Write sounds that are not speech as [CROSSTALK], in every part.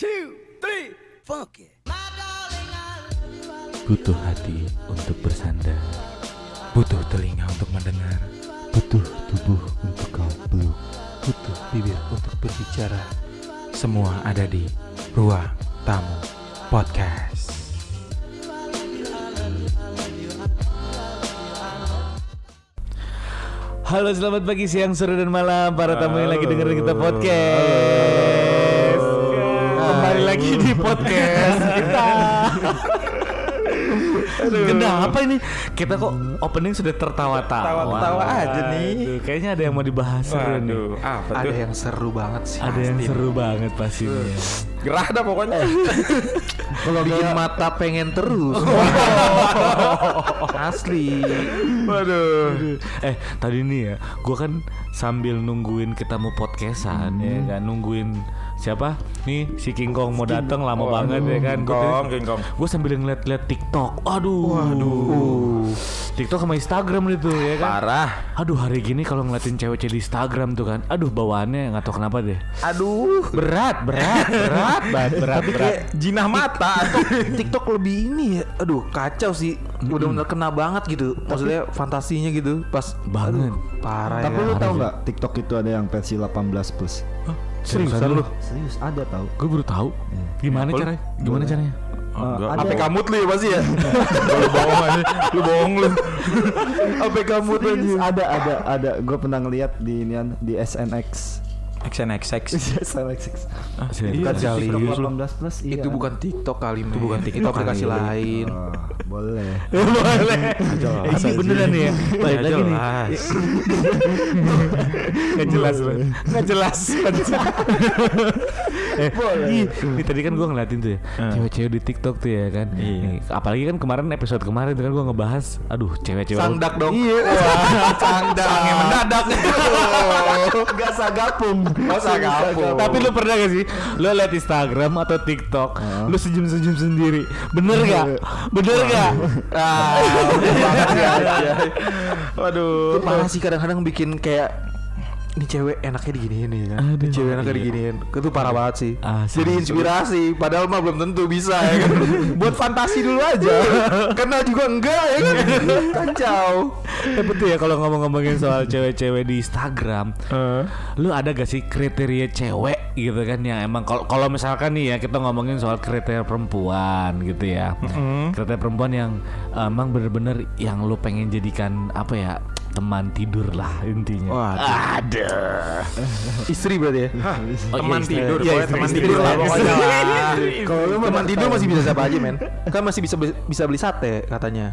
two, three, funky. Butuh hati untuk bersandar. Butuh telinga untuk mendengar. Butuh tubuh untuk kau peluk Butuh bibir untuk berbicara. Semua ada di Ruang Tamu Podcast. Halo selamat pagi, siang, sore, dan malam. Para tamu yang lagi dengerin kita podcast. Kembali lagi di podcast kita Kenapa ini? Kita kok opening sudah tertawa-tawa Tawa-tawa aja nih. Aduh, Kayaknya ada yang mau dibahas seru nih Waduh, apa Ada tuh? yang seru banget sih. Ada yang seru banget pasti nih. Gerah dah pokoknya. [LAUGHS] Kalau bikin mata pengen terus. [LAUGHS] [LAUGHS] Asli. Waduh. Eh tadi nih ya, gue kan sambil nungguin kita mau podcastan ya kan, nungguin siapa? Nih si King Kong mau datang lama banget ya kan. King Kong, King Kong. Gue sambil ngeliat-liat TikTok. Aduh. Waduh. TikTok sama Instagram itu ya kan. Parah. Aduh hari gini kalau ngeliatin cewek-cewek di Instagram tuh kan, aduh bawaannya nggak tahu kenapa deh. Aduh. Berat, berat, berat, berat, berat, Tapi berat. kayak Jinah mata. TikTok lebih ini ya. Aduh, kacau sih. Bener-bener kena banget gitu. Maksudnya fantasinya gitu. Pas Banget. aduh, parah Tapi ya. lu tahu nggak TikTok itu ada yang versi 18 plus? Seriusan lu? Serius ada tahu? Gue baru tahu. Gimana Boleh. caranya? Gimana Boleh. caranya? Eh, ada Apa kamut lu ya pasti ya? lu bohong aja. Lu bohong lu. apa kamu ada ada ada gue pernah ngeliat di inian di SNX XNXX. SNX [LAUGHS] Bukan TikTok 18 plus iya Itu bukan TikTok kali, Itu bukan TikTok Itu aplikasi kali. lain. Oh, boleh [LAUGHS] Boleh. Eh, ini beneran nih ya. Balik Ya, lagi nih. jelas. Nggak jelas. Nggak jelas. [LAUGHS] eh, ih, Nih tadi kan gue ngeliatin tuh ya Cewek-cewek di TikTok tuh ya kan Iya. Nih, Apalagi kan kemarin episode kemarin kan gue ngebahas Aduh cewek-cewek Sangdak dong. Iya Sangdak. Sangnya mendadak. Gak sagapung Oh, sagapung. Tapi lu pernah gak sih Lu liat Instagram atau TikTok Lu senyum-senyum sendiri Bener gak? Bener gak? Ah, [LAUGHS] Waduh. itu parah sih kadang-kadang bikin kayak ini cewek enaknya diginiin nih kan. Aduh. Ini cewek enaknya Iya. diginiin. Itu parah banget sih. Asli. Jadi inspirasi padahal mah belum tentu bisa ya kan. [LAUGHS] Buat fantasi dulu aja. Karena juga enggak ya kan. [LAUGHS] Kacau. Tapi tuh ya kalau ngomong-ngomongin soal cewek-cewek di Instagram Lu ada gak sih kriteria cewek gitu kan yang emang kalau kalau misalkan nih ya kita ngomongin soal kriteria perempuan gitu ya. Kriteria perempuan yang uh, emang bener-bener yang lu pengen jadikan apa ya teman tidur lah intinya. Waduh. Ada. Istri berarti ya. Oh, Teman iya, istri. tidur, Iya, pokoknya istri, teman istri, tidur lah istri. pokoknya. Kalau lu teman tidur masih bisa siapa aja men. Kan masih bisa bisa beli sate katanya.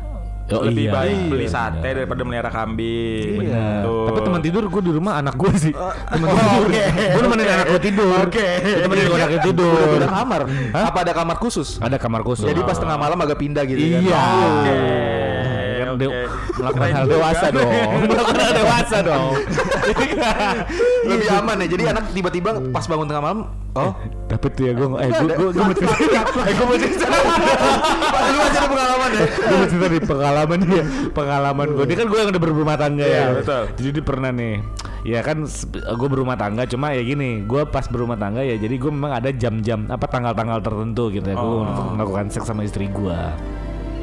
Oh, Lebih iya, baik iya, beli iya, sate benar. daripada melihara kambing. Iya. Betul. Tapi teman tidur gue di rumah anak gue sih. Teman Oh, tidur. oke. Gue nemenin anak gue tidur. Oke. Gue temenin anak gue Udah tidur. pindah kamar. Apa ada kamar khusus? Ada kamar khusus. Jadi pas tengah malam agak pindah gitu kan. Iya. Kan Oke. de- melakukan hal dewasa dong. [LAUGHS] melakukan hal dewasa dong. Lebih aman ya. Jadi anak tiba-tiba pas bangun tengah malam, oh Tapi tuh ya gue eh gue gue gue mau cerita. [LAUGHS] Eh gue mau cerita. Lu aja ada pengalaman ya. Gue mau cerita pengalaman dia. Pengalaman gue. Dia kan gue yang udah berumah tangga ya. Iya, betul. Jadi pernah nih. Ya kan gue berumah tangga cuma ya gini, gue pas berumah tangga ya jadi gue memang ada jam-jam apa tanggal-tanggal tertentu gitu ya. Gue melakukan seks sama istri gue.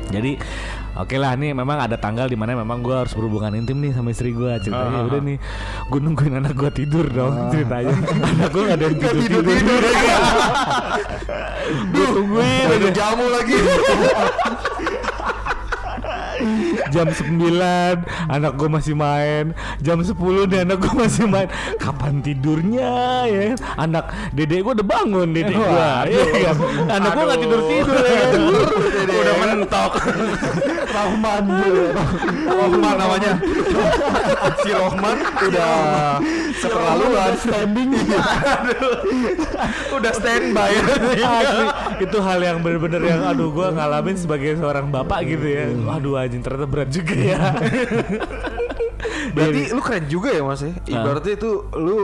Jadi Oke lah nih memang ada tanggal di mana memang gue harus berhubungan intim nih sama istri gue ceritanya Ah. udah nih gue nungguin anak gue tidur dong ceritanya. [LAUGHS] Anak gue gak ada yang tidur tidur, gue tungguin jamu lagi. [LAUGHS] jam 9 anak gue masih main. Jam 10 nih anak gue masih main. Kapan tidurnya ya kan? anak dede gue udah bangun dede gue ya kan? anak gue nggak tidur tidur ya kan? Udah mentok. Rahman. Rahman namanya. Si Rahman udah Seterlaluan standing. Udah standby. Itu hal yang bener-bener yang aduh gue ngalamin sebagai seorang bapak gitu ya. Aduh anjing ternyata berat juga ya [LAUGHS] Berarti lu keren juga ya mas ya. Ibaratnya itu lu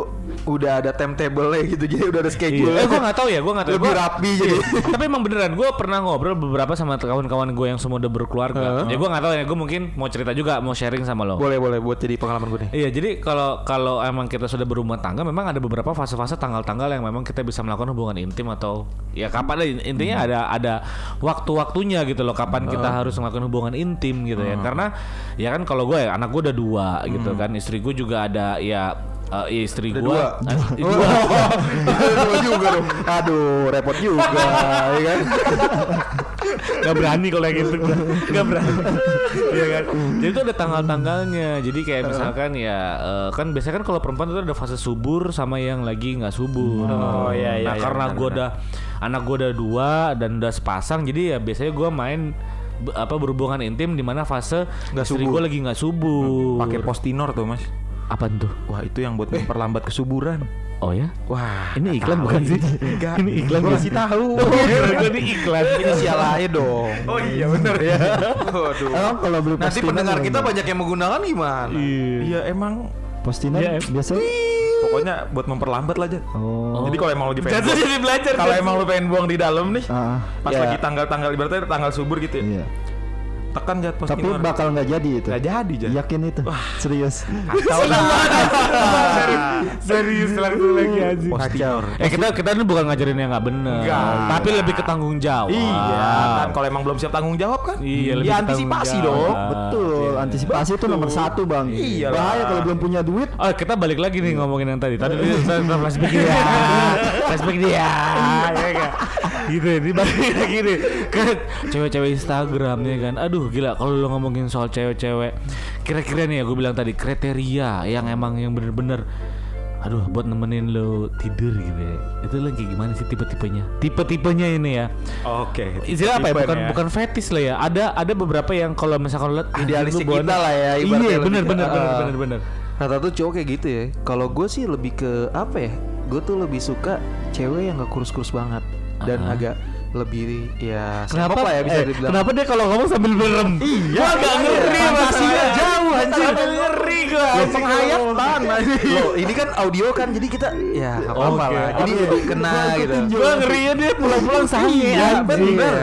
udah ada timetable-nya gitu jadi udah ada schedule. Iya. Eh, gue nggak tahu ya, gue nggak tahu. Lebih Gua- rapi jadi. [LAUGHS] Tapi emang beneran, gue pernah ngobrol beberapa sama kawan-kawan gue yang semua udah berkeluarga. Ya gue nggak tahu ya, gue mungkin mau cerita juga, mau sharing sama lo. Boleh boleh buat jadi pengalaman gue nih. Iya, jadi kalau kalau emang kita sudah berumah tangga, memang ada beberapa fase-fase tanggal-tanggal yang memang kita bisa melakukan hubungan intim atau ya kapan intinya ada ada waktu-waktunya gitu loh, kapan kita harus melakukan hubungan intim gitu ya. Karena ya kan kalau gue ya anak gue udah dua gitu kan, istri gue juga ada ya eh, istri gue dua? dua. [LAUGHS] Dua. Juga dong. Aduh, repot juga [LAUGHS] ya kan. Gak berani kalau yang itu. Gua. Gak berani. Iya kan? Jadi itu ada tanggal-tanggalnya. Jadi kayak misalkan ya eh, Kan biasanya kan kalau perempuan itu ada fase subur Sama yang lagi nggak subur. Oh, iya, iya, Nah iya, karena benar, gue udah Anak gue udah dua Dan udah sepasang Jadi ya biasanya gue main apa berhubungan intim di mana fase Nggak istri gue lagi nggak subur. Pakai postinor tuh mas. apa tuh? Wah itu yang buat memperlambat kesuburan. Oh ya? Wah, Ini iklan bukan sih? Enggak. Ini iklan Gua bukan? kasih tahu. [LAUGHS] Oh, kira-kira ini iklan. inisial aja dong. Oh iya bener ya. Waduh. Emang kalau beli Nanti pendengar kita banyak yang menggunakan gimana? Iya emang. postingan Iya, em. biasanya Pokoknya buat memperlambat lah aja. oh, Jadi kalau emang lu pengen Jatuh jadi belajar. kalau emang lu pengen buang di dalam nih, Ah, pas Ya. lagi tanggal-tanggal ibaratnya tanggal subur gitu ya. iya. Tekan jat Tapi postinor. bakal nggak jadi itu. Nggak jadi, Jan. Yakin itu. Serius. Tahu [LAUGHS] lah. Serius langsung lagi aja. Postinor. Eh kita kita ini bukan ngajarin yang nggak bener, Enggak. tapi lebih ke tanggung jawab. Iya, kan kalau emang belum siap tanggung jawab kan? Iya, lebih ya antisipasi dong. jawab. Betul. Antisipasi itu nomor satu bang. Iya. Bahaya kalau belum punya duit. Oh kita balik lagi nih ngomongin yang tadi. Tadi kita flashback dia, [LAUGHS] flashback dia, ya kan? Gitu, ini balik lagi nih ke cewek-cewek Instagram ya kan. Aduh gila kalau lo ngomongin soal cewek-cewek, kira-kira nih ya gue bilang tadi kriteria yang emang yang bener-bener Aduh, buat nemenin lo tidur gitu ya. Itu lo kayak gimana sih tipe-tipenya? Tipe-tipenya ini ya. Oke. Istilah apa ya? Bukan nih bukan fetish lah ya. Ada ada beberapa yang kalau misalkan lo lihat ah, Idealistik bawaannya- kita lah ya, Iya, ke- benar benar ah. benar benar. Rata tuh cowok kayak gitu ya. Kalau gue sih lebih ke apa ya? Gue tuh lebih suka cewek yang gak kurus-kurus banget dan Ah. agak lebih ya Kenapa lah ya bisa eh, dibilang. Kenapa dia kalau ngomong sambil merem? Iya. Gua agak ngeri Fantasinya masalahnya. jauh, anjir. Agak ngeri gua. Lo anjing. penghayatan Loh, ini kan audio kan jadi kita ya apa-apa Oke. lah. Jadi lebih kena gitu. Gua ngerinya dia pulang-pulang sange Iya, anjing. bener.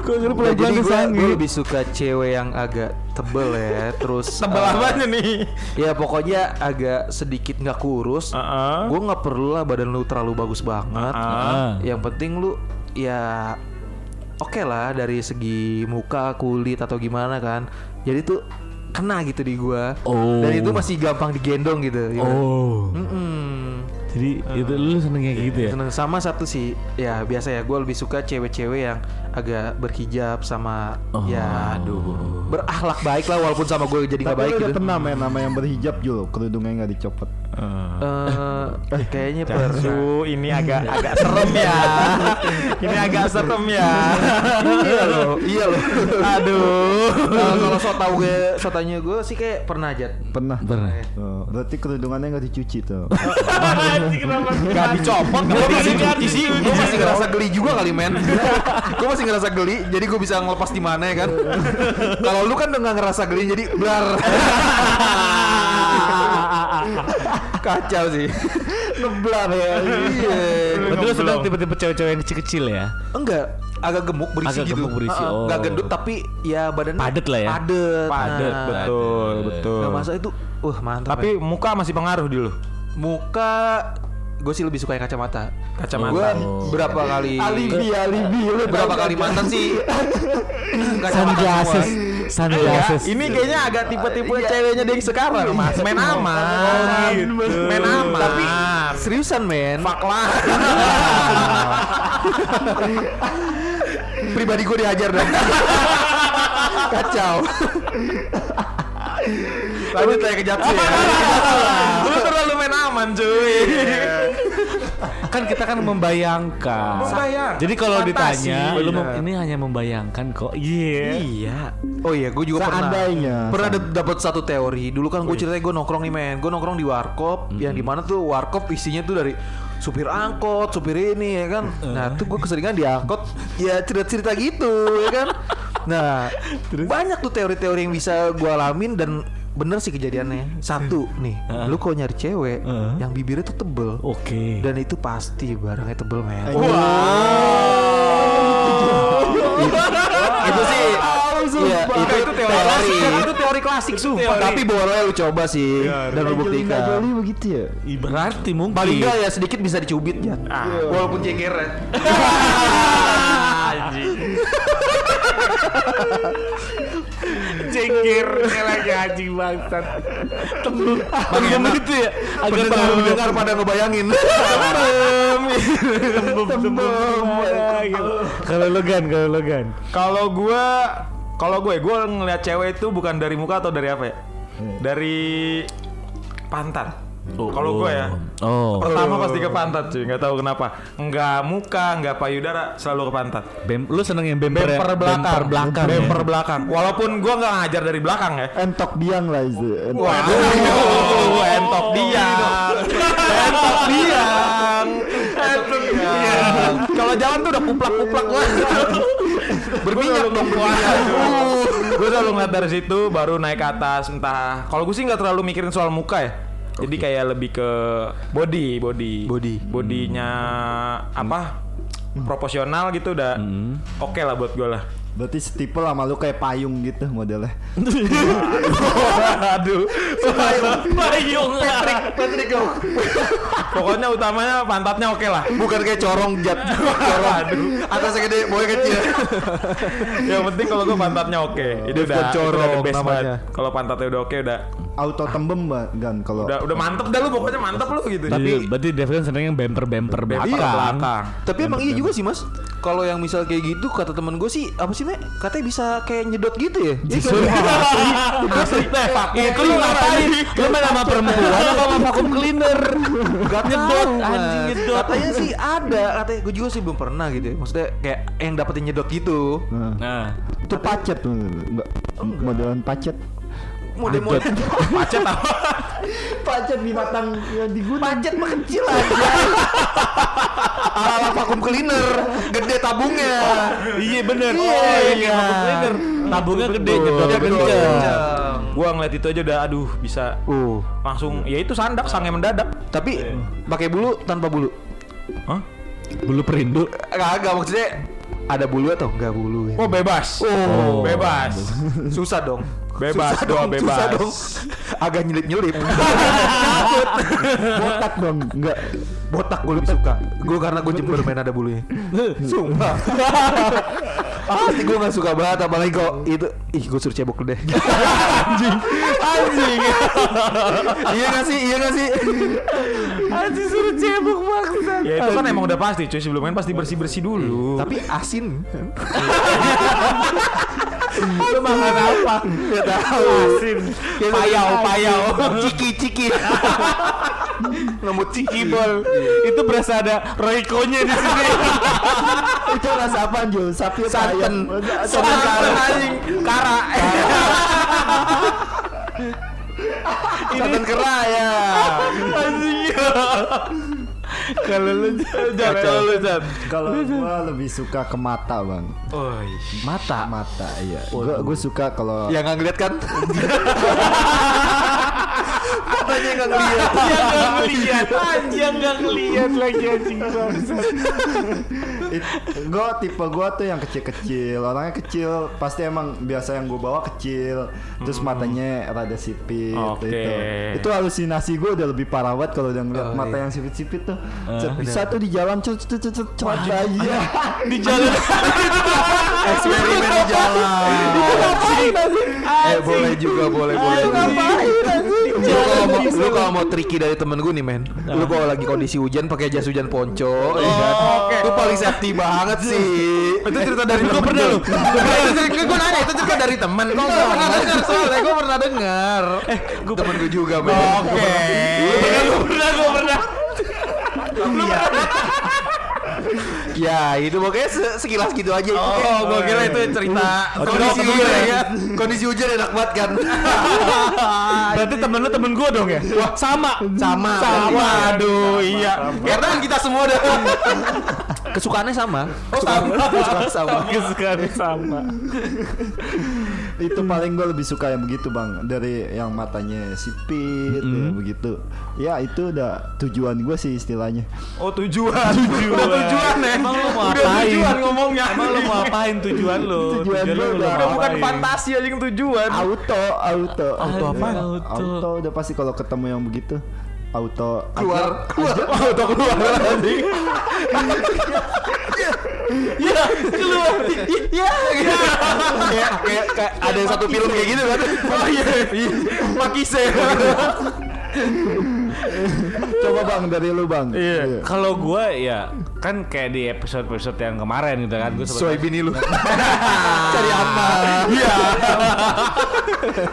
Gua ngeri pulang-pulang gue sange. lebih suka cewek yang agak tebel ya, terus Tebel eh, apanya nih? Ya pokoknya agak sedikit nggak kurus. Heeh. Gue nggak perlu lah badan lu terlalu bagus banget. Ah. Yang penting lu ya oke lah dari segi muka, kulit atau gimana kan. Jadi tuh kena gitu di gua. Oh. Dan itu masih gampang digendong gitu. ya. Oh. Mm-mm. Jadi itu lu seneng kayak gitu ya? Seneng sama satu sih ya biasa ya gue lebih suka cewek-cewek yang agak berhijab sama Oh. ya aduh berakhlak baik lah walaupun sama gue jadi nggak Tapi baik lu udah gitu. pernah main nama yang berhijab Jul Kerudungnya nggak dicopot Eh, kayaknya pernah. Aduh, ini agak [LAUGHS] agak serem ya. ini agak serem ya. iya loh, iya loh. Aduh. Eh, kalau so tau gue, so tanya gue sih kayak pernah aja. Pernah Pernah. Oh, Berarti kerudungannya nggak dicuci tuh [LAUGHS] Gak dicopot, Gue gak masih dicuci sih. gue masih ngerasa geli juga kali men. [LAUGHS] gue masih ngerasa geli, jadi gue bisa ngelepas di mana ya kan. Kalau lu kan udah nggak ngerasa geli, jadi blar. Kacau sih. Ngeblar ya Iya. Berarti lu seneng tipe-tipe cewek-cewek yang kecil-kecil ya? Enggak, agak gemuk berisi Agak gitu. gemuk berisi, Heeh, oh. Gendut tapi ya badannya Padet lah ya. Padet. Padet, Nah, betul, betul. Nggak masa itu, wah mantap. Tapi muka masih pengaruh dulu. ya. muka gue sih lebih suka yang kacamata. Kacamata. Gue berapa kali Alibi alibi lu berapa kali mantan sih [LAUGHS] kacamata Sunglasses, semua. sunglasses. Iya, ini kayaknya agak tipe-tipe ceweknya dari sekarang, Mas. Main aman. gitu. Main aman. Tapi seriusan men. Fuck lah. [LAUGHS] Pribadi gue dihajar dan [LAUGHS] kacau. Lanjut saya ke Japsi ya. [LAUGHS] Lu terlalu main aman, cuy. kan kita kan membayangkan. Membayang. Jadi kalau ditanya, lu ini hanya membayangkan kok. Iya. Iya. Oh iya, gue juga pernah. Seandainya. Pernah dap- dapat satu teori. Dulu kan gue ceritanya gue nongkrong nih men. Gue nongkrong di warkop. Yang di mana tuh warkop isinya tuh dari supir angkot, supir ini ya kan. Nah tuh gue keseringan di angkot. Ya cerita-cerita gitu ya kan. Nah banyak tuh teori-teori yang bisa gue alamin dan bener sih kejadiannya. Satu nih, lu kalau nyari cewek Heeh. yang bibirnya tuh tebel. Oke. Dan itu pasti barangnya tebel men. itu sih Iya, itu, itu teori klasik. Itu teori klasik sumpah. Tapi boleh lu coba sih dan lu buktikan. Jolie begitu ya Berarti mungkin Paling enggak ya sedikit bisa dicubit ya. Walaupun ceker. [LAUGHS] cengkir lagi anjing bangsat. Tembem. Tembem itu ya. Agak Pendengar tembem. pendengar pada ngebayangin. Tembem tembem. gitu. Kalau lo gan, kalau lo gan. Kalau gua kalau gue gue ngeliat cewek itu bukan dari muka atau dari apa ya? Dari pantat. Kalau gue ya. Oh. Pertama pasti ke pantat cuy, nggak tahu kenapa. Nggak muka, nggak payudara, selalu ke pantat. Bem, lu seneng yang bemper, ya? Bemper belakang, Bemper belakang. ya? bemper belakang. Walaupun gua nggak ngajar dari belakang ya. entok biang lah itu entok. Waduh, entok diang, entok diang, entok diang. Kalau jalan tuh udah kuplak-kuplak lah. Berminyak dong Gue selalu ngeliat dari situ, baru naik ke atas. Entah, kalau gue sih nggak terlalu mikirin soal muka ya. Jadi kayak lebih ke body, body, Body. bodinya apa? Proporsional gitu udah oke lah buat gue lah. berarti setipe lah malu kayak payung gitu modelnya [LAUGHS] Aduh, Payung. Patrick dong. pokoknya utamanya pantatnya oke lah. Bukan kayak corong jat. [LAUGHS] Corong. Atasnya gede, bawahnya kecil. yang penting kalau gue pantatnya oke itu udah itu corong udah the best namanya. kalau pantatnya udah oke udah auto tembem kan kalau udah udah mantep dah lu pokoknya mantep lu gitu Tapi Tapi- berarti Dev kan seneng yang bemper bemper Bemper belakang. belakang. Tapi emang iya juga sih mas. Kalau yang misal kayak gitu kata temen gue sih apa sih mek? Katanya bisa kayak nyedot gitu ya? Iya kan? Asli teh, itu lu ngapain? Lu main sama perempuan apa sama vakum cleaner? Gak Nyedot, anjing, nyedot. Katanya sih ada. Katanya gue juga sih belum pernah gitu. ya. Maksudnya kayak yang dapetin nyedot gitu. Nah, Nah, itu pacet tuh enggak modelan pacet Model-model macet apa pacet binatang yang digunakan pacet mah kecil aja. Ala-ala vakum cleaner, gede tabungnya. iya bener. Iya, oh iya, iya. vakum cleaner. Tabungnya gede, nyedotnya kenceng. gua ngeliat itu aja udah aduh bisa Uh, langsung ya itu sandak sange mendadak tapi pakai bulu tanpa bulu. Hah? Bulu perindu. Kagak maksudnya ada bulu atau enggak bulu ya? oh bebas Oh. bebas Susah dong. Bebas, Susah doa dong, bebas. Susah dong. Agak nyelip-nyelip. botak dong enggak Botak gue lebih suka. Gue karena gue jember main ada bulunya. Sumpah. Pasti gue gak suka banget apalagi kok itu ih gue suruh cebok lu deh. anjing. Anjing. iya gak sih? Iya gak sih? Anjing suruh cebok maksud. ya itu kan emang udah pasti cuy sebelum main pasti bersih bersih dulu Tapi asin. Lu makan apa? Gak tahu. Asin. Payau, payau. Ciki, ciki. Ngemut ciki bol. Itu berasa ada Royko-nya di sini. [LAUGHS] itu rasa apa Jul sapi Santen. Santen anjing. Kara. [LAUGHS] Santen kera ya. [LAUGHS] Kalau lu Kacau. lu kalau gua lebih suka ke mata bang oh Mata. mata iya gua gua suka kalau Yang nggak ngeliat kan? Matanya nggak ngeliat. Yang enggak ngeliat, anjing enggak ngeliat lagi anjing. [LAUGHS] gue tipe gue tuh yang kecil-kecil. Orangnya kecil pasti emang biasa yang gue bawa kecil. Terus matanya rada sipit Oke. itu itu halusinasi gue udah lebih parah banget kalau udah ngeliat Oh, mata iya. yang sipit-sipit tuh. Cet- bisa tuh di jalan cet cet cet cet iya [LAUGHS] Di jalan. [LAUGHS] Eksperimen di jalan. Eh boleh juga, boleh, boleh. Lu kalau mau, lu kalau mau tricky dari temen gue nih men. Lu kalau lagi kondisi hujan pakai jas hujan ponco ya kan? oke. Lu paling safety banget sih. [LAUGHS] Itu cerita dari Gue pernah lu. [LAUGHS] lu Gue nanya itu cerita dari temen. Kok gue pernah denger soalnya gue pernah denger Eh temen gue juga men. Oke. Gue pernah, gue pernah. Ya itu pokoknya se- sekilas gitu aja. Oh gua kira itu cerita Kondisi hujan ya. Kondisi hujan enak banget kan? [LAUGHS] Berarti temen lu temen gua dong ya? Wah, sama. Sama. Sama. Aduh iya. Karena kita semua udah Kesukaannya sama. Kesukaannya sama. [LAUGHS] Kesukaan sama. itu paling gue lebih suka yang begitu bang dari yang matanya sipit ya, begitu ya itu udah tujuan gue sih istilahnya Oh tujuan. Udah tujuan ya. Emang lu mau Udah apain? tujuan ngomongnya. Emang lu mau apain tujuan lu? Tujuan lu lu udah Udah bukan fantasi aja yang tujuan. auto auto Auto apa? Auto. auto udah pasti kalau ketemu yang begitu auto Keluar, keluar. [LAUGHS] Auto keluar anjing. Iya, keluar. Iya. Kayak kayak kayak ada yang satu film kayak gitu kan. Oh iya. Makise. [LAUGHS] [LAUGHS] coba bang dari lu bang Iya. Kalau gua ya kan kayak di episode-episode yang kemarin gitu kan gua sempet- Soy bini lu. [LAUGHS] Cari apa? Iya.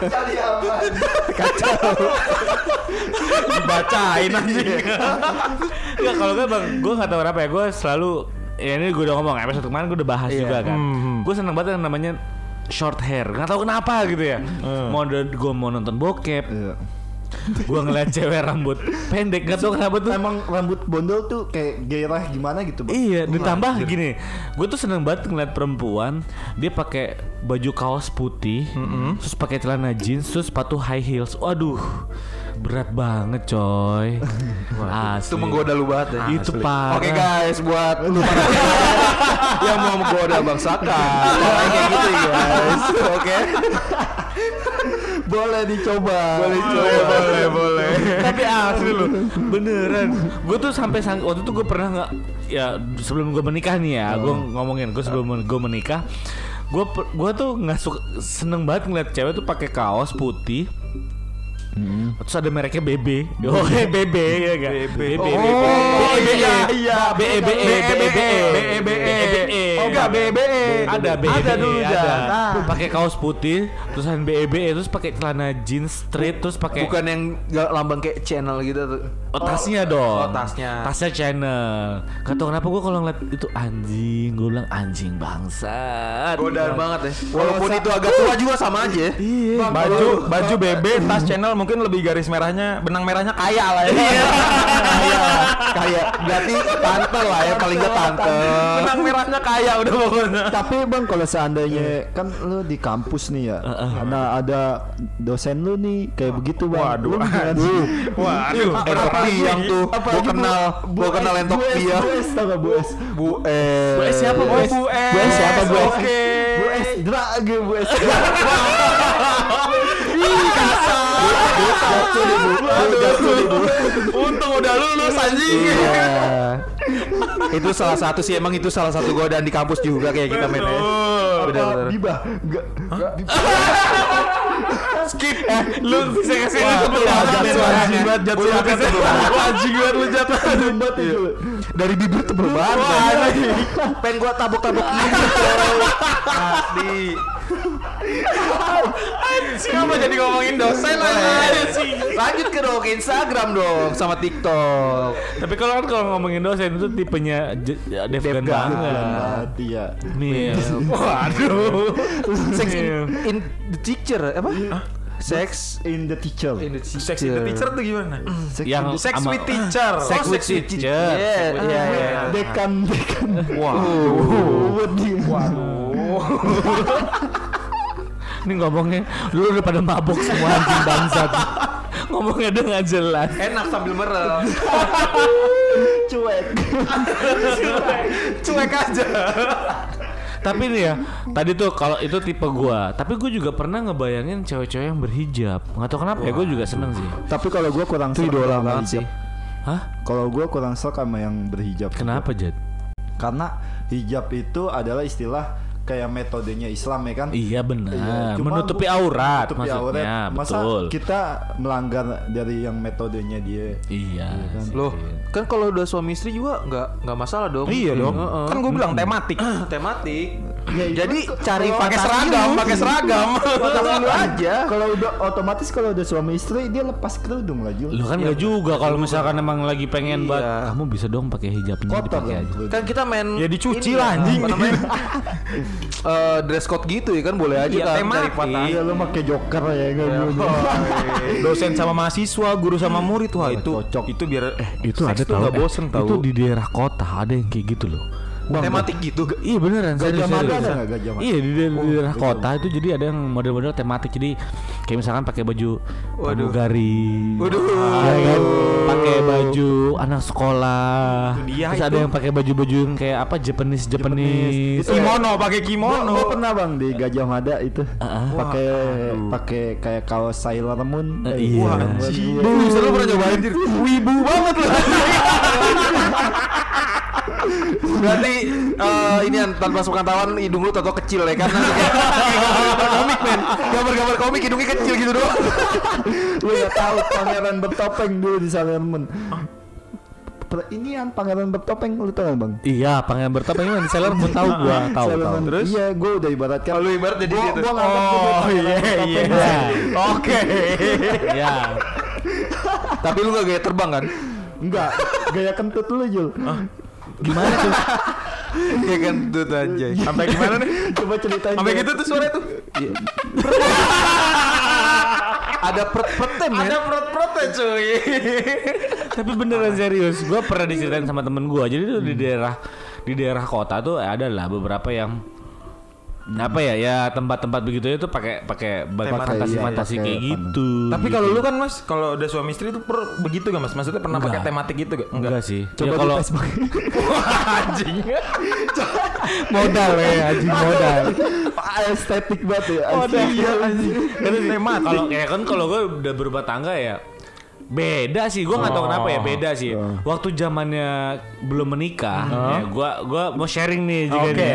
cari aman Dibacain anjing. Enggak kalau gue bang, gue nggak tahu kenapa ya. Gue selalu ya ini gue udah ngomong episode kemarin gue udah bahas juga kan. Mhm. Gue seneng banget yang namanya short hair. Nggak tahu kenapa gitu ya. Mau gue mau nonton bokep, Iya. Gue ngeliat cewek rambut pendek nggak tahu kenapa tuh. emang rambut bondol tuh kayak gairah gimana gitu bang Iya, ditambah gini, gue tuh seneng banget ngeliat perempuan dia pakai baju kaos putih, terus pakai celana jeans, terus sepatu high heels. Waduh, berat banget coy. [LAUGHS] Asli. Itu menggoda lu banget ya. Itu parah. Oke guys, buat lu [LAUGHS] para yang mau menggoda Bang Saka, kayak gitu ya guys. Oke. [LAUGHS] boleh dicoba. Boleh dicoba. Boleh, boleh. Tapi asli lu. Beneran. Gue tuh sampai sang, Waktu itu gue pernah nggak Ya sebelum gue menikah nih ya Gue ngomongin Gue sebelum gue menikah Gue gue tuh nggak suka seneng banget ngeliat cewek tuh pakai kaos putih. Terus ada mereknya BB Oh [LAUGHS] BB ya kan BB Oh, iya, iya. BB BB BE. Enggak, BBE. Ada BB Ada dulu, ada Jan. Ah. pakai kaos putih terusan BB terus pakai celana jeans straight terus pakai Bukan yang lambang kayak channel gitu tuh. Oh, tasnya dong. Oh, tasnya. Tasnya channel. Gak tau kenapa gue kalau ngeliat itu anjing, gue bilang anjing bangsat. Godaan banget ya. Walaupun itu agak tua juga sama aja. Iya. Baju baju BB tas channel mungkin lebih garis merahnya benang merahnya kaya lah ya. Kayak kayak berarti tante lah ya paling nggak tante. benang merahnya kaya udah pokoknya. Tapi bang kalau seandainya kan lu di kampus nih ya, nah ada dosen lu nih kayak begitu bang. Waduh, Lu sih? Waduh, biang tuh. Gua kenal, gua kenal entok S, biang. Bu S tau Bu S? Bu eh. Bu S siapa, Bu S? Bu S. Bu S siapa Bu S? Oke. Bu S drage Bu S. [LAUGHS] [LAUGHS] Untung udah lulus anjing. Iya. itu salah satu sih emang itu salah satu godaan di kampus juga kayak kita main ya. Bener bener. Enggak. Skip. Eh, lu bisa kasih lu lu anjing anjing banget banget, jatuh jatuh. yakin Anjing banget lu jatuh. Debat itu. Dari bibir tebel banget. Pengen gua tabuk-tabuk ini. Asli. Kenapa jadi ngomongin dosen anjing? Lanjut ke dong Instagram dong sama TikTok. Tapi kalau kan kalau ngomongin dosen itu tipenya J- Devgan banget. Iya. Nih. Waduh. Sex in, in the teacher apa? Sex In the teacher. in the teacher. Sex in the teacher tuh gimana? Sex Yang the- Sex with teacher. Sex Oh, with teacher. Iya, iya, iya. Dekan, dekan. Wah. Waduh. [LAUGHS] Ini ngomongnya lu udah pada mabuk semua anjing bangsat. ngomongnya udah nggak jelas. Enak sambil merem. [LAUGHS] Cuek. Cuek aja. Tapi nih ya, tadi tuh kalau itu tipe gua, tapi gua juga pernah ngebayangin cewek-cewek yang berhijab. Nggak tahu kenapa ya, gua juga seneng sih. Tapi kalau gua kurang Itu idola sama banget sih. Hah? Kalau gua kurang serem sama yang berhijab. Kenapa Jad? Karena hijab itu adalah istilah kayak metodenya Islam ya kan? Iya benar. Iya, cuma Menutupi aurat menutupi maksudnya, aurat. Masa betul. kita melanggar dari yang metodenya dia. Iya. sih. Loh, kan kalau udah suami istri juga nggak nggak masalah dong. Iya dong. Heeh. Kan gue bilang tematik. [CLEARS THROAT] tematik. Ya, itu Jadi kan cari Pakai seragam, pakai seragam. Fantasi lu aja. Kalau udah otomatis kalau udah suami istri dia lepas kerudung lah Jul. Lu kan nggak juga kalau misalkan emang lagi pengen Iya. buat kamu bisa dong pakai hijabnya kotor dipakai dong aja. Kan kita main Ya dicuci ini lah, ya, anjing. [LAUGHS] [LAUGHS] Eh, dress code gitu ya kan boleh aja Iya, kan tematik. cari fantasi. Iya lu pakai joker ya kan. [LAUGHS] Dosen sama mahasiswa, guru sama murid, wah itu Cocok. itu biar eh Itu ada tahu. eh, bosen tahu. Itu di daerah kota ada yang kayak gitu loh. Tematik gitu. Iya beneran Gajah Mada ada nggak Gajah Mada? Iya di, daerah- di daerah kota itu jadi ada yang model-model tematik jadi kayak misalkan pakai baju pramugari. Waduh. Ya kan? Pakai baju anak sekolah. Itu dia Terus ada itu. yang pakai baju-baju yang kayak apa Japanese Japanese. Kimono pakai kimono. gua pernah bang di Gajah Mada itu pakai pakai kayak kaos Sailor Moon. Eh, iya. wah, lu pernah? Wibu banget lu. [LAUGHS] [LAUGHS] Berarti eh, ini an- tanpa sepengetahuan hidung lu toto kecil ya karena [LAUGHS] kayak gambar komik men. Gambar-gambar komik hidungnya kecil gitu doang. Lu gak tahu pangeran bertopeng dulu di Sailor Ini yang pangeran bertopeng lu tahu nggak, bang? Iya, pangeran bertopeng ini di Sailor Moon tahu gua, [LAUGHS] tahu tahu. Terus? Iya, gua udah ibaratkan. Kalau ibarat jadi gua, dia tuh. gua Oh iya bertopeng. iya. [LAUGHS] Oke. Iya. Tapi lu gak gaya terbang kan? Enggak, gaya kentut lu Jul. Gimana tuh? [LAUGHS] Iya kan tuh aja. [LAUGHS] Sampai gimana nih? Coba ceritain. Sampai gitu tuh suara tuh. [LAUGHS] Ada pret-pretem ya. Ada perut-perutnya cuy. Tapi beneran serius, gue pernah diceritain sama temen gue. Jadi tuh di daerah di daerah kota tuh ada lah beberapa yang apa ya ya tempat-tempat begitu itu pakai pakai fantasi fantasi iya, kayak pakai gitu. Tapi kalau lu kan mas, kalau udah suami istri tuh per, begitu gak mas? Maksudnya pernah pakai Enggak. tematik gitu gak? enggak sih. Coba ya kalau. Anjing. [LAUGHS] modal ya anjing modal. estetik banget ya. Modal. Iya, anjing. Kan tematik. Kalau ya kan kalau gue udah berubah tangga ya beda sih gue nggak tahu kenapa ya beda sih waktu zamannya belum menikah ya gue gua mau sharing nih juga Oke. nih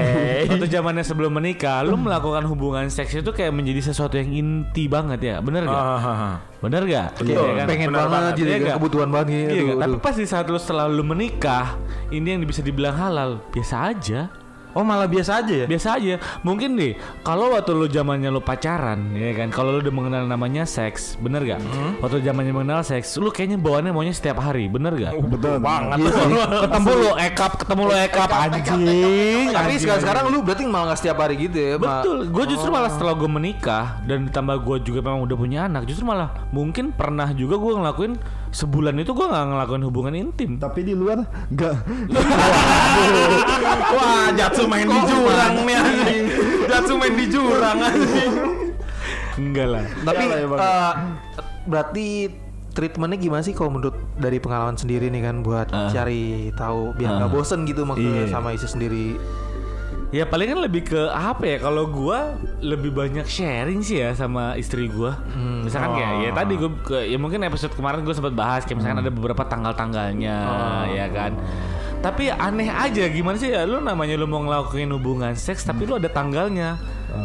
waktu zamannya sebelum menikah lu melakukan hubungan seks itu kayak menjadi sesuatu yang inti banget ya bener gak Ah, bener gak Kayak Iya kan? pengen Benar banget jadi Iya nggak? kebutuhan banget gitu. Iya? Tapi pas di saat lu setelah lu menikah, ini yang bisa dibilang halal, biasa aja. Oh malah biasa aja ya? Biasa aja. Mungkin deh, kalau waktu lu zamannya lu pacaran, ya kan, kalau lu udah mengenal namanya seks, bener gak? Waktu zamannya mengenal seks, lu kayaknya bawaannya maunya setiap hari, bener gak? Betul banget. [LAUGHS] ketemu lu ekap, ketemu lu ekap, anjing. Tapi sekarang sekarang lu berarti malah nggak setiap hari gitu ya? Betul, gue justru malah setelah gue menikah dan ditambah gue juga memang udah punya anak, justru malah mungkin pernah juga gue ngelakuin sebulan itu gue nggak ngelakuin hubungan intim. Tapi di luar enggak. [LAUGHS] Wah, Jatsu main di jurang nih anjing. Jatsu main di jurang anjing. Enggak lah. Tapi eh, berarti treatmentnya gimana sih kalau menurut dari pengalaman sendiri nih kan buat Ah. cari tahu biar nggak bosen gitu maksudnya Iya. sama istri sendiri. Ya paling kan lebih ke apa ya kalau gua lebih banyak sharing sih ya sama istri gua. Misalkan kayak ya tadi gua ke, ya mungkin episode kemarin gua sempat bahas kayak misalkan ada beberapa tanggal-tanggalnya ya kan. Tapi aneh aja gimana sih ya lu namanya lu mau ngelakuin hubungan seks tapi lu ada tanggalnya.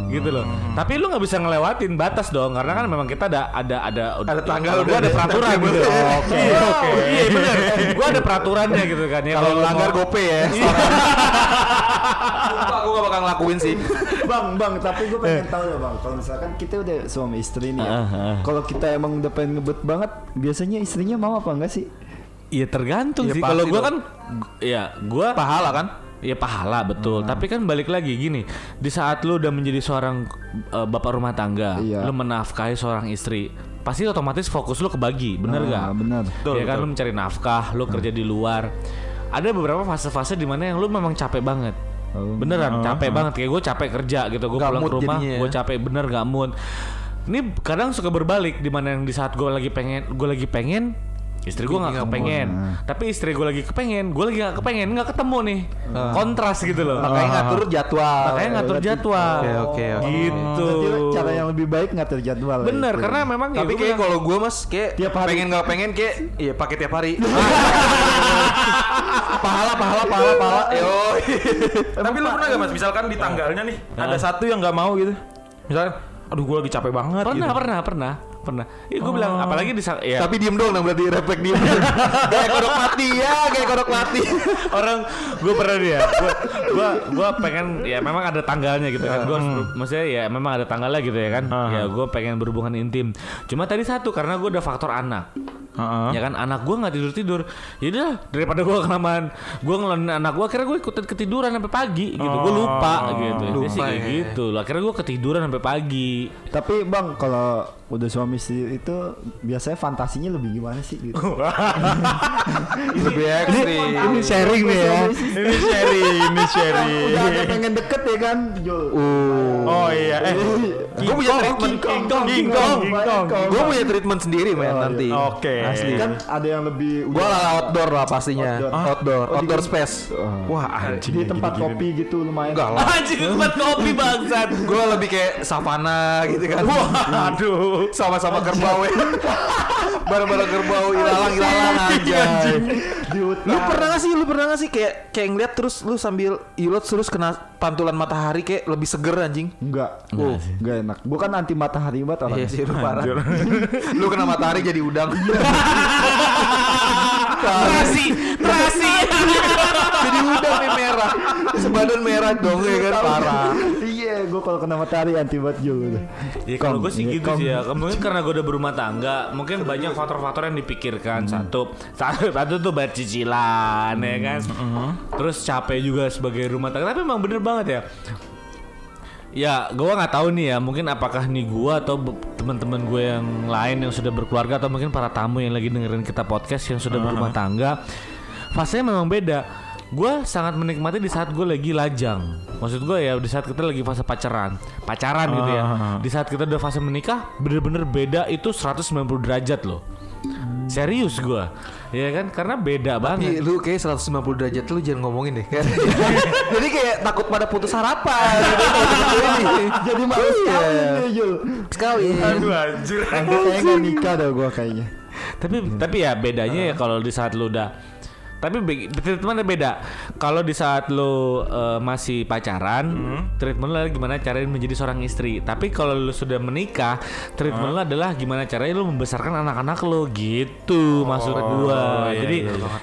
Gitu loh. Tapi lu nggak bisa ngelewatin batas dong karena kan memang kita ada ada ada Ada tanggal, udah ada peraturan gitu. Oke oke. Iya benar. Gua ada peraturannya gitu kan ya. Kalau langgar mau- gope ya. Sumpah gue gak bakal ngelakuin sih. bang, bang, tapi gue pengen tahu ya bang. Kalau misalkan kita udah suami istri nih ya. Ah, ah. Kalau kita emang udah pengen ngebet banget, biasanya istrinya mau apa enggak sih? Iya tergantung Iya, sih. Kalau gua dong. kan, ya gua Pahala kan? Ya pahala betul. Tapi kan balik lagi gini, di saat lu udah menjadi seorang eh, bapak rumah tangga, Iya. lu menafkahi seorang istri, pasti otomatis fokus lu kebagi, bener Ah, gak? bener. ya kan lu mencari nafkah, lu kerja di luar. Ada beberapa fase-fase di mana yang lu memang capek banget. Oh. Beneran capek banget kayak gue capek kerja gitu, gue pulang ke rumah, jadinya ya. gue capek bener gak mood. Ini kadang suka berbalik di mana yang di saat gue lagi pengen, gue lagi pengen, istri gue nggak kepengen. Tapi istri gue lagi kepengen, gue lagi nggak kepengen, nggak ketemu nih. Kontras gitu loh. Makanya ngatur jadwal. Makanya ngatur jadwal. Oke, oke, oke. Gitu. Berarti cara yang lebih baik ngatur jadwal. ya, Bener, itu. karena memang ya Tapi gua kayak kalau gue mas kayak Tiap hari. pengen nggak pengen kayak iya pakai tiap hari. [LAUGHS] pahala pahala pahala pahala. Yo. Tapi lu pernah gak mas? Misalkan di tanggalnya nih ada satu yang nggak mau gitu. Misalkan, aduh gue lagi capek banget. pernah, gitu. pernah, pernah, pernah. Iya, gue bilang apalagi di ya, Tapi diem doang nah berarti refleks diem. [LAUGHS] kayak kodok mati ya, kayak kodok mati. [LAUGHS] orang gue pernah dia gue gue gue pengen ya memang ada tanggalnya gitu kan gue maksudnya ya memang ada tanggalnya gitu ya kan ya gue pengen berhubungan intim cuma tadi satu karena gue ada faktor anak Heeh. Ya kan anak gua nggak tidur tidur. Yaudah daripada gua kelamaan gua ngelonin anak gua akhirnya gua ikutan ketiduran sampai pagi gitu. Gua lupa gitu. Dia sih lupa kayak ya. gitu. Lah akhirnya gua ketiduran sampai pagi. Tapi bang kalau udah suami istri itu biasanya fantasinya lebih gimana sih gitu? [LAUGHS] Lebih ekstrim. Ini sharing nih ya. Ini sharing, ini sharing. Udah ada pengen deket ya kan, Jul. Oh iya, eh. Gue punya treatment King Kong, King Kong. Gue punya treatment sendiri men Oh, nanti. Oke. Asli. Kan ada yang lebih Gue lah outdoor lah pastinya. Outdoor. Outdoor, Oh, outdoor di- space. Wah, anjing. di tempat kopi gitu lumayan. Enggak lah. Anjing tempat kopi bangsat. Gue lebih kayak savana gitu kan. Sama-sama kerbau ya. [LAUGHS] Bareng-bareng kerbau ilalang-ilalang aja. Di hutan. Lu pernah gak sih, lu pernah gak sih kayak kayak ngeliat terus lu sambil ilot terus kena pantulan matahari kayak lebih seger anjing? Enggak. Oh, enggak enak. Bukan anti matahari banget orang. Iya sih lu parah. [LAUGHS] lu kena matahari jadi udang. [LAUGHS] Terasi, terasi. jadi udang nih merah. Sebadan merah dong ya kan parah. Iya, gua kalau kena matahari anti banget Jul udah. Ya kalau gue sih Iya, gitu sih ya. Mungkin karena gue udah berumah tangga, mungkin banyak faktor-faktor yang dipikirkan. Satu, satu, satu tuh bayar cicilan ya kan. Terus capek juga sebagai rumah tangga. Tapi emang bener banget ya. Ya, gue nggak tahu nih ya. Mungkin apakah nih gue atau teman-teman gue yang lain yang sudah berkeluarga atau mungkin para tamu yang lagi dengerin kita podcast yang sudah berumah tangga, fasenya memang beda. Gue sangat menikmati di saat gue lagi lajang. Maksud gue ya di saat kita lagi fase pacaran, pacaran gitu ya. Di saat kita udah fase menikah, bener-bener beda itu 190 derajat loh. Serius gue, ya kan? Karena beda banget. Iya, lu kayak 190 derajat lu jangan ngomongin deh. [LAUGHS] Jadi kayak takut pada putus harapan gitu. Jadi males Iya. sekali Jul. Sekali. Aduh anjir. Nanti kayaknya nggak nikah dah gua kayaknya. Tapi tapi ya bedanya ya kalau di saat lu udah tapi treatmentnya beda. Kalau di saat lu eh, masih pacaran, treatment lu adalah gimana caranya menjadi seorang istri. Tapi kalau lu sudah menikah, treatment lu adalah gimana caranya lu membesarkan anak-anak lu gitu maksud gua. iya, Jadi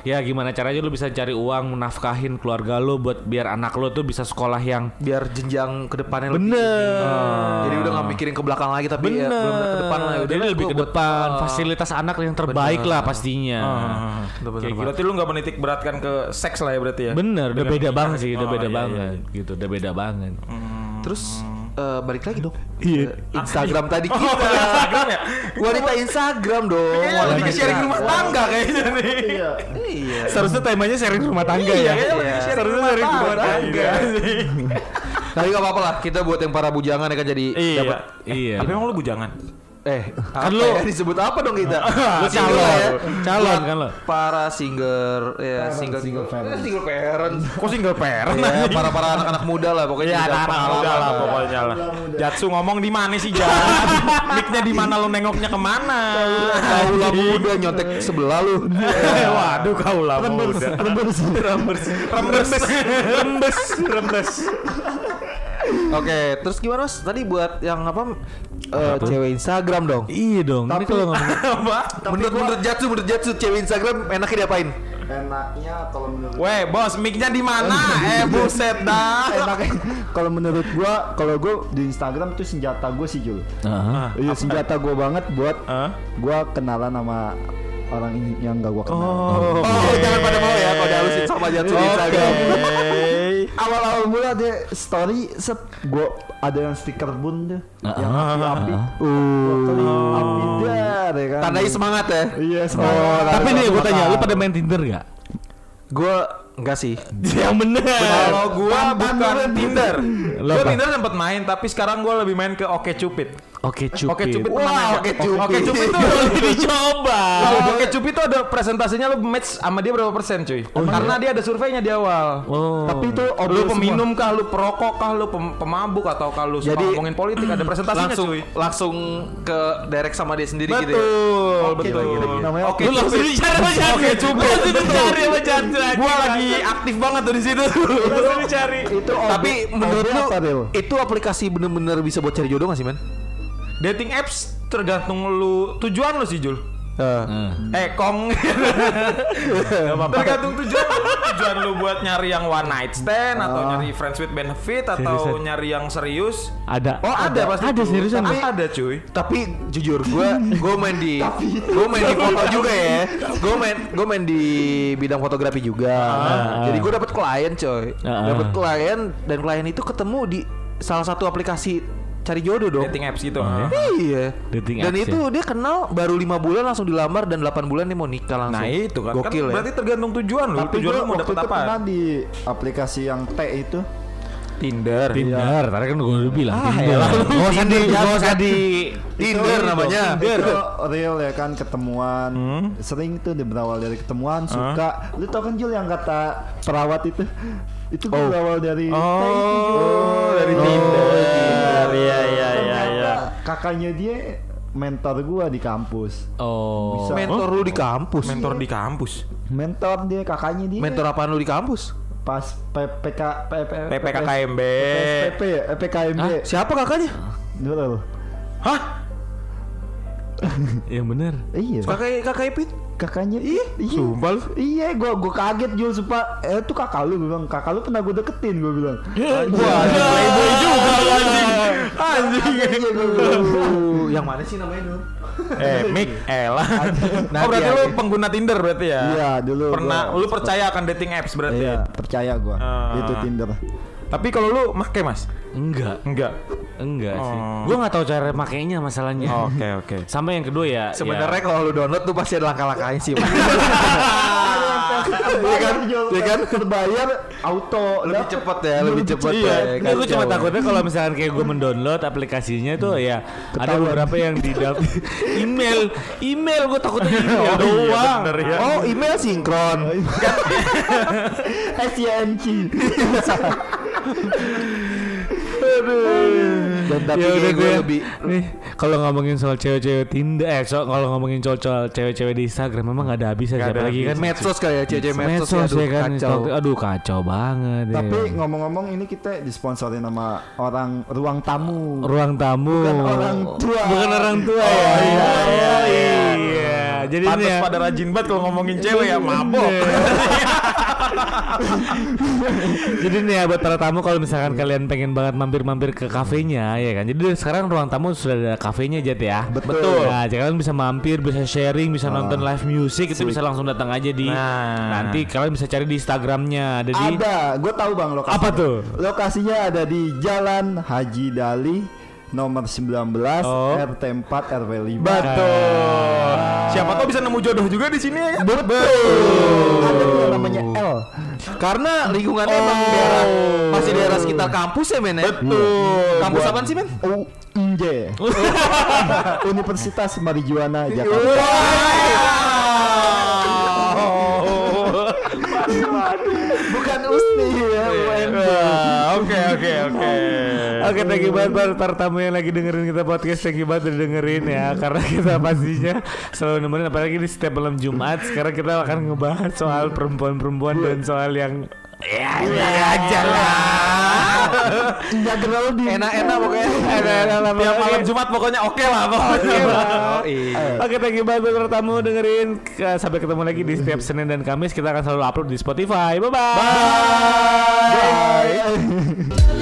iya, ya gimana caranya lu bisa cari uang menafkahin keluarga lu buat biar anak lu tuh bisa sekolah yang Biar jenjang ke depannya lebih bener. tinggi. Jadi udah gak mikirin ke belakang lagi tapi ya Bener. bener ke depan lah. Udah Jadi lebih ke depan, Ah. fasilitas anak yang terbaik Bener. lah pastinya. Bener, bener, Kayak gitu. Berarti lu nggak menitik beratkan ke seks lah ya berarti ya? Bener, udah beda banget sih, udah Oh, beda iya, banget, gitu, udah beda banget. Terus eh, balik lagi dong. Iya. Instagram tadi [LAUGHS] Oh, kita. Instagram ya? Wanita Instagram dong. Kayaknya lebih ke sharing rumah tangga kayaknya nih. Iya. Iya. Seharusnya temanya sharing rumah tangga Iya, ya. Iya. sharing Seharusnya sharing rumah tangga. tangga. Tapi gak apa-apa lah. Kita buat yang para bujangan ya kan jadi Iya. dapat Iya. Tapi emang lu bujangan? Eh Kan lu- ya? disebut apa dong kita? Lu calon, ya. calon Buat kan lo. Para single ya Parent, single single parent. single parent. Kok single parent? Ya, para para anak-anak muda lah pokoknya. Iya, tidak anak pengalaman muda lah lah. pokoknya lah. Jatsu ngomong di mana sih Jat? [LAUGHS] Mic-nya di mana lu nengoknya ke mana? Kaula muda nyontek sebelah lu. Waduh kaula muda. Rembes. Rembes, rembes, rembes, rembes. Oke, terus gimana Mas? Tadi buat yang apa? eh, cewek Instagram dong. Iya dong. Ini kalau ngomong [LAUGHS] Apa? menurut menurut Jatsu, menurut Jatsu cewek Instagram enaknya diapain? Enaknya kalau menurut Weh, bos, mic-nya di mana? [LAUGHS] Eh, buset dah. enaknya kalau menurut gua kalau gua di Instagram tuh senjata gua sih Jul. Heeh. Iya senjata gua banget buat Hah? gua kenalan sama orang yang gak gua kenal. Oh, Oh, jangan pada mau ya kalau dihalusin sama Jatsu di Instagram. Awal-awal mula dia story set gua ada yang stiker bun tuh yang Ah, api-api. ah, Gua klik api dar ya kan. Tandai semangat ya. Iya Oh, semangat. Tapi nih gue tanya, lu pada main Tinder gak? Gue enggak sih. [LAUGHS] Yang bener. Kalau gua bukan. Tinder. Lo Gua? Tinder sempet main, tapi sekarang gua lebih main ke Oke Cupid. Oke cupid. Oke Cupid Wah? [LAUGHS] Oke Cupid. Oke Cupid tuh dicoba. Kalau Oke Cupid tuh ada presentasinya lu match sama dia berapa persen cuy? Karena dia ada surveinya di awal. Oh. Tapi itu Lu peminum kah, lu perokok kah, lu pem- pemabuk atau kah lu suka Jadi, ngomongin politik ada presentasinya langsung cuy. langsung ke direct sama dia sendiri gitu ya. Betul, Oke, betul. Oke Lu langsung dicari sama. Oke Cupid. Langsung dicari sama Jatsu. Gua lagi aktif banget tuh di situ. Langsung dicari. itu Tapi menurut lu itu aplikasi bener-bener bisa buat cari jodoh gak sih, men? Dating apps tergantung lu tujuan lu sih Jul. Eh, Eh kong [LAUGHS] Tergantung tujuan Tujuan lu buat nyari yang one night stand Atau nyari friends with benefit Atau Seriusan? nyari yang serius Ada. Oh ada, pasti Ada tuh. seriusan. Tapi ada cuy tapi jujur gue gue main di [LAUGHS] gue main di foto juga ya gue main gue main di bidang fotografi juga jadi gue dapat klien coy Ah. dapat klien dan klien itu ketemu di salah satu aplikasi cari jodoh dong. Dating apps gitu ya? iya. Dating dan apps itu dia kenal baru lima bulan langsung dilamar dan 8 bulan dia mau nikah langsung. Nah itu kan, gokil kan ya. Berarti tergantung tujuan lu. Tapi Tujuan lu mau itu apa? pernah di aplikasi yang T itu. Tinder. Tinder, tadi kan gue udah bilang Ah, Tinder. ya lah. Gak usah di, gak usah di Tinder namanya. Itu real ya kan ketemuan. Sering tuh dia berawal dari ketemuan Suka. Lu tau kan Jul yang kata perawat itu Itu gue berawal dari Jul Oh dari Oh, Tinder. Iya iya iya Ternyata iya. kakaknya dia mentor gua di kampus. Oh. Bisa. mentor lu di kampus? Mentor di kampus. Mentor dia kakaknya dia. Mentor apaan lu di kampus? Pas PPK PPKKMB PP ya PPKMB siapa kakaknya? Dulu. Hah? [LAUGHS] Yang bener. Iya. Kakak kakak Ipin kakaknya iya iya Sumpah lu? iya gua gua kaget Jul sumpah eh itu kakak lu gua bilang kakak lu pernah gua deketin gua bilang Wah, playboy juga lu anjing. anjing iya Uh, yang mana sih namanya dulu? Eh Mik Elah Nanti Oh berarti lu pengguna Tinder berarti ya? Iya, dulu Pernah gua- Lu percaya akan dating apps berarti iya percaya gua Ah. itu Tinder Tapi kalau lu make mas? Enggak, Enggak enggak sih. Oh. Gue nggak tahu cara makainya masalahnya. Oke oke Sama yang kedua ya. Sebenarnya kalau lu download tuh pasti ada langkah-langkahnya sih. [LAUGHS] Iya kan Iya kan terbayar auto lebih cepet ya, lebih cepet Iya, ya. Enggak, gue cuma Kacau. takutnya kalau misalkan kayak gue mendownload aplikasinya tuh ya ada beberapa yang di dalam [LAUGHS] email, email gue takutnya email doang. bener ya. Oh, email sinkron. [LAUGHS] SYNC Dan tapi Ya udah gue gue lebih nih kalau ngomongin soal cewek-cewek Tinder, eh so, kalau ngomongin soal cewek-cewek di Instagram memang gak ada habisnya siapa lagi kan? medsos kayak ya, cewek medsos, medsos ya, aduh, ya kan kacau. aduh kacau banget Tapi ya. ngomong-ngomong ini kita disponsorin sama orang ruang tamu. Ruang tamu. Bukan orang tua. bukan orang tua ya. iya, iya iya, iya jadi Pantes ya pada rajin banget kalau ngomongin cewek ya mabok [LAUGHS] jadi nih ya buat para tamu kalau misalkan kalian pengen banget mampir-mampir ke kafenya ya kan. Jadi sekarang ruang tamu sudah ada kafenya Jat ya. Betul. Nah, jadi kalian bisa mampir, bisa sharing, bisa nonton live music itu bisa langsung datang aja di Nah. nanti kalian bisa cari di Instagramnya ada di Ada, gue tahu bang lokasi. Apa tuh? Lokasinya ada di Jalan Haji Dali nomor 19 Oh. RT 4 RW 5. Betul Siapa tahu bisa nemu jodoh juga di sini ya kan? Ada tuh yang namanya L. Karena lingkungannya emang daerah masih daerah sekitar kampus ya men ya. Betul. Kampus apaan sih men? UNJ. [LAUGHS] Universitas Marijuana Jakarta. Oke, thank you banget buat para tamu yang lagi dengerin kita podcast. Thank you banget udah dengerin ya, [LAUGHS] karena kita pastinya selalu nemenin apalagi di setiap malam Jumat. Sekarang kita akan ngebahas soal perempuan-perempuan dan soal yang ya, ya aja lah. Enggak terlalu di Enak-enak pokoknya. [LAUGHS] Enak-enak lah, Tiap malam Jumat pokoknya oke lah pokoknya. Oke, thank you banget buat tamu dengerin. Sampai ketemu lagi di setiap Senin dan Kamis. Kita akan selalu upload di Spotify. Bye-bye. Bye [LAUGHS]